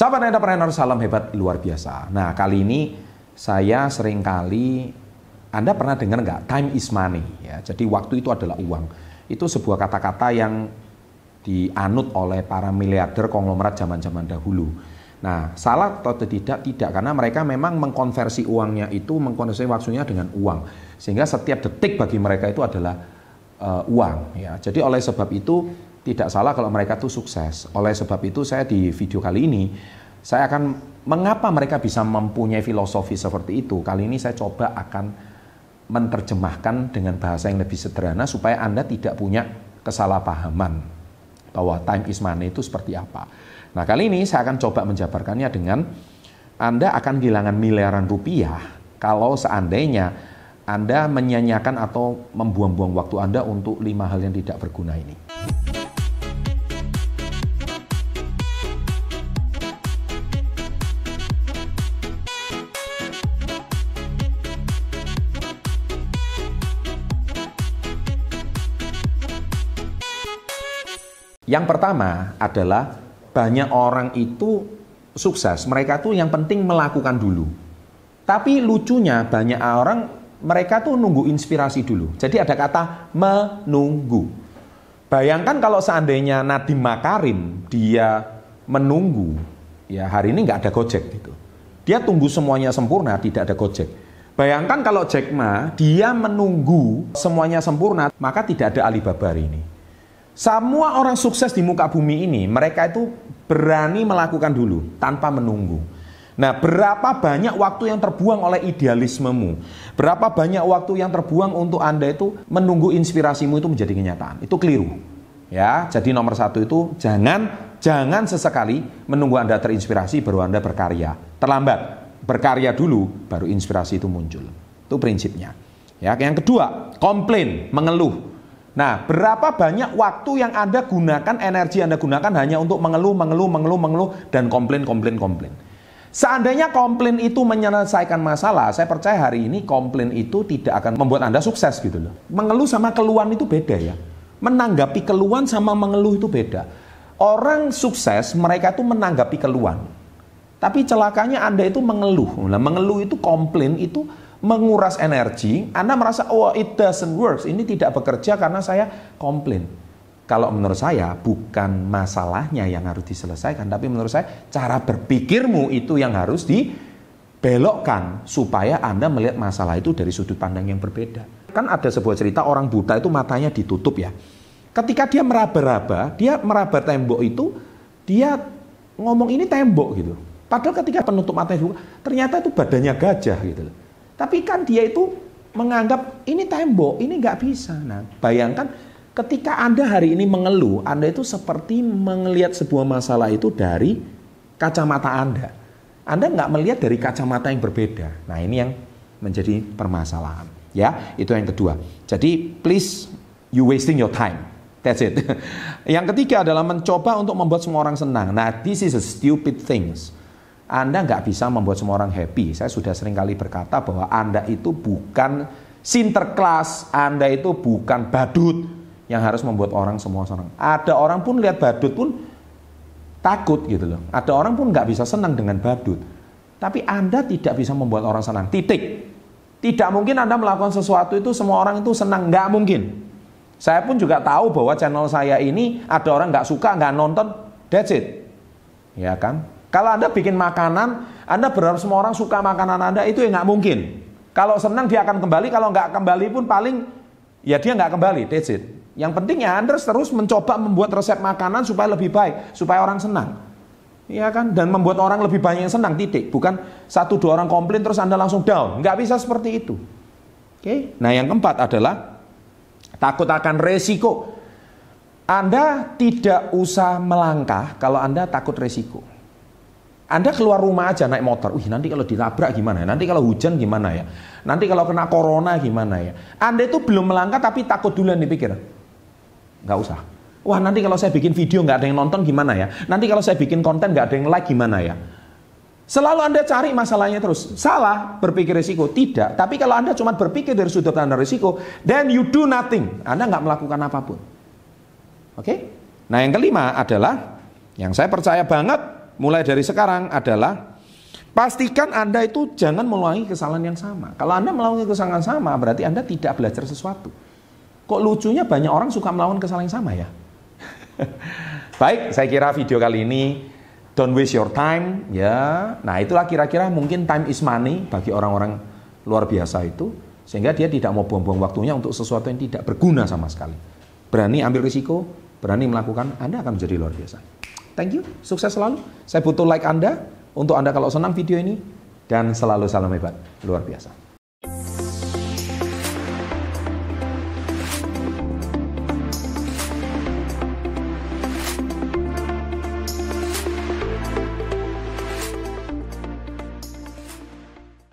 Sahabat entrepreneur, salam hebat luar biasa. Nah, kali ini saya sering kali Anda pernah dengar nggak time is money ya. Jadi waktu itu adalah uang. Itu sebuah kata-kata yang dianut oleh para miliarder konglomerat zaman-zaman dahulu. Nah, salah atau tidak? Tidak, karena mereka memang mengkonversi uangnya itu, mengkonversi waktunya dengan uang. Sehingga setiap detik bagi mereka itu adalah uh, uang. Ya. Jadi oleh sebab itu tidak salah kalau mereka itu sukses. Oleh sebab itu saya di video kali ini saya akan mengapa mereka bisa mempunyai filosofi seperti itu. Kali ini saya coba akan menerjemahkan dengan bahasa yang lebih sederhana supaya Anda tidak punya kesalahpahaman bahwa time is money itu seperti apa. Nah, kali ini saya akan coba menjabarkannya dengan Anda akan kehilangan miliaran rupiah kalau seandainya Anda menyanyikan atau membuang-buang waktu Anda untuk lima hal yang tidak berguna ini. Yang pertama adalah banyak orang itu sukses, mereka tuh yang penting melakukan dulu. Tapi lucunya banyak orang mereka tuh nunggu inspirasi dulu. Jadi ada kata menunggu. Bayangkan kalau seandainya Nadiem Makarim dia menunggu, ya hari ini nggak ada Gojek gitu. Dia tunggu semuanya sempurna, tidak ada Gojek. Bayangkan kalau Jack Ma dia menunggu semuanya sempurna, maka tidak ada Alibaba hari ini. Semua orang sukses di muka bumi ini, mereka itu berani melakukan dulu tanpa menunggu. Nah, berapa banyak waktu yang terbuang oleh idealismemu? Berapa banyak waktu yang terbuang untuk Anda itu menunggu inspirasimu itu menjadi kenyataan? Itu keliru. Ya, jadi nomor satu itu jangan jangan sesekali menunggu Anda terinspirasi baru Anda berkarya. Terlambat. Berkarya dulu baru inspirasi itu muncul. Itu prinsipnya. Ya, yang kedua, komplain, mengeluh. Nah, berapa banyak waktu yang Anda gunakan, energi Anda gunakan hanya untuk mengeluh, mengeluh, mengeluh, mengeluh, dan komplain, komplain, komplain. Seandainya komplain itu menyelesaikan masalah, saya percaya hari ini komplain itu tidak akan membuat Anda sukses gitu loh. Mengeluh sama keluhan itu beda ya. Menanggapi keluhan sama mengeluh itu beda. Orang sukses mereka itu menanggapi keluhan. Tapi celakanya Anda itu mengeluh. Nah, mengeluh itu komplain itu menguras energi, Anda merasa, oh it doesn't work, ini tidak bekerja karena saya komplain. Kalau menurut saya bukan masalahnya yang harus diselesaikan, tapi menurut saya cara berpikirmu itu yang harus dibelokkan supaya Anda melihat masalah itu dari sudut pandang yang berbeda. Kan ada sebuah cerita orang buta itu matanya ditutup ya. Ketika dia meraba-raba, dia meraba tembok itu, dia ngomong ini tembok gitu. Padahal ketika penutup mata itu ternyata itu badannya gajah gitu loh. Tapi kan dia itu menganggap ini tembok, ini nggak bisa. Nah, bayangkan ketika Anda hari ini mengeluh, Anda itu seperti melihat sebuah masalah itu dari kacamata Anda. Anda nggak melihat dari kacamata yang berbeda. Nah, ini yang menjadi permasalahan. Ya, itu yang kedua. Jadi, please you wasting your time. That's it. yang ketiga adalah mencoba untuk membuat semua orang senang. Nah, this is a stupid things. Anda nggak bisa membuat semua orang happy. Saya sudah sering kali berkata bahwa Anda itu bukan sinterklas, Anda itu bukan badut yang harus membuat orang semua senang. Ada orang pun lihat badut pun takut gitu loh. Ada orang pun nggak bisa senang dengan badut. Tapi Anda tidak bisa membuat orang senang. Titik. Tidak mungkin Anda melakukan sesuatu itu semua orang itu senang. Nggak mungkin. Saya pun juga tahu bahwa channel saya ini ada orang nggak suka, nggak nonton. That's it. Ya kan? Kalau Anda bikin makanan, Anda berharap semua orang suka makanan Anda, itu ya nggak mungkin. Kalau senang dia akan kembali, kalau nggak kembali pun paling ya dia nggak kembali, that's it. Yang penting ya Anda terus mencoba membuat resep makanan supaya lebih baik, supaya orang senang. Ya kan? Dan membuat orang lebih banyak yang senang, titik. Bukan satu dua orang komplain terus Anda langsung down. Nggak bisa seperti itu. Oke? Nah yang keempat adalah takut akan resiko. Anda tidak usah melangkah kalau Anda takut resiko. Anda keluar rumah aja naik motor, wih nanti kalau ditabrak gimana ya? Nanti kalau hujan gimana ya? Nanti kalau kena corona gimana ya? Anda itu belum melangkah tapi takut duluan dipikir. Gak usah. Wah nanti kalau saya bikin video nggak ada yang nonton gimana ya? Nanti kalau saya bikin konten nggak ada yang like gimana ya? Selalu Anda cari masalahnya terus. Salah berpikir risiko. Tidak. Tapi kalau Anda cuma berpikir dari sudut pandang risiko, then you do nothing. Anda nggak melakukan apa pun. Oke? Okay? Nah yang kelima adalah, yang saya percaya banget, mulai dari sekarang adalah pastikan Anda itu jangan mengulangi kesalahan yang sama. Kalau Anda melakukan kesalahan yang sama, berarti Anda tidak belajar sesuatu. Kok lucunya banyak orang suka melakukan kesalahan yang sama ya? Baik, saya kira video kali ini don't waste your time ya. Nah, itulah kira-kira mungkin time is money bagi orang-orang luar biasa itu sehingga dia tidak mau buang-buang waktunya untuk sesuatu yang tidak berguna sama sekali. Berani ambil risiko, berani melakukan, Anda akan menjadi luar biasa. Thank you, sukses selalu. Saya butuh like Anda untuk Anda kalau senang video ini dan selalu salam hebat, luar biasa.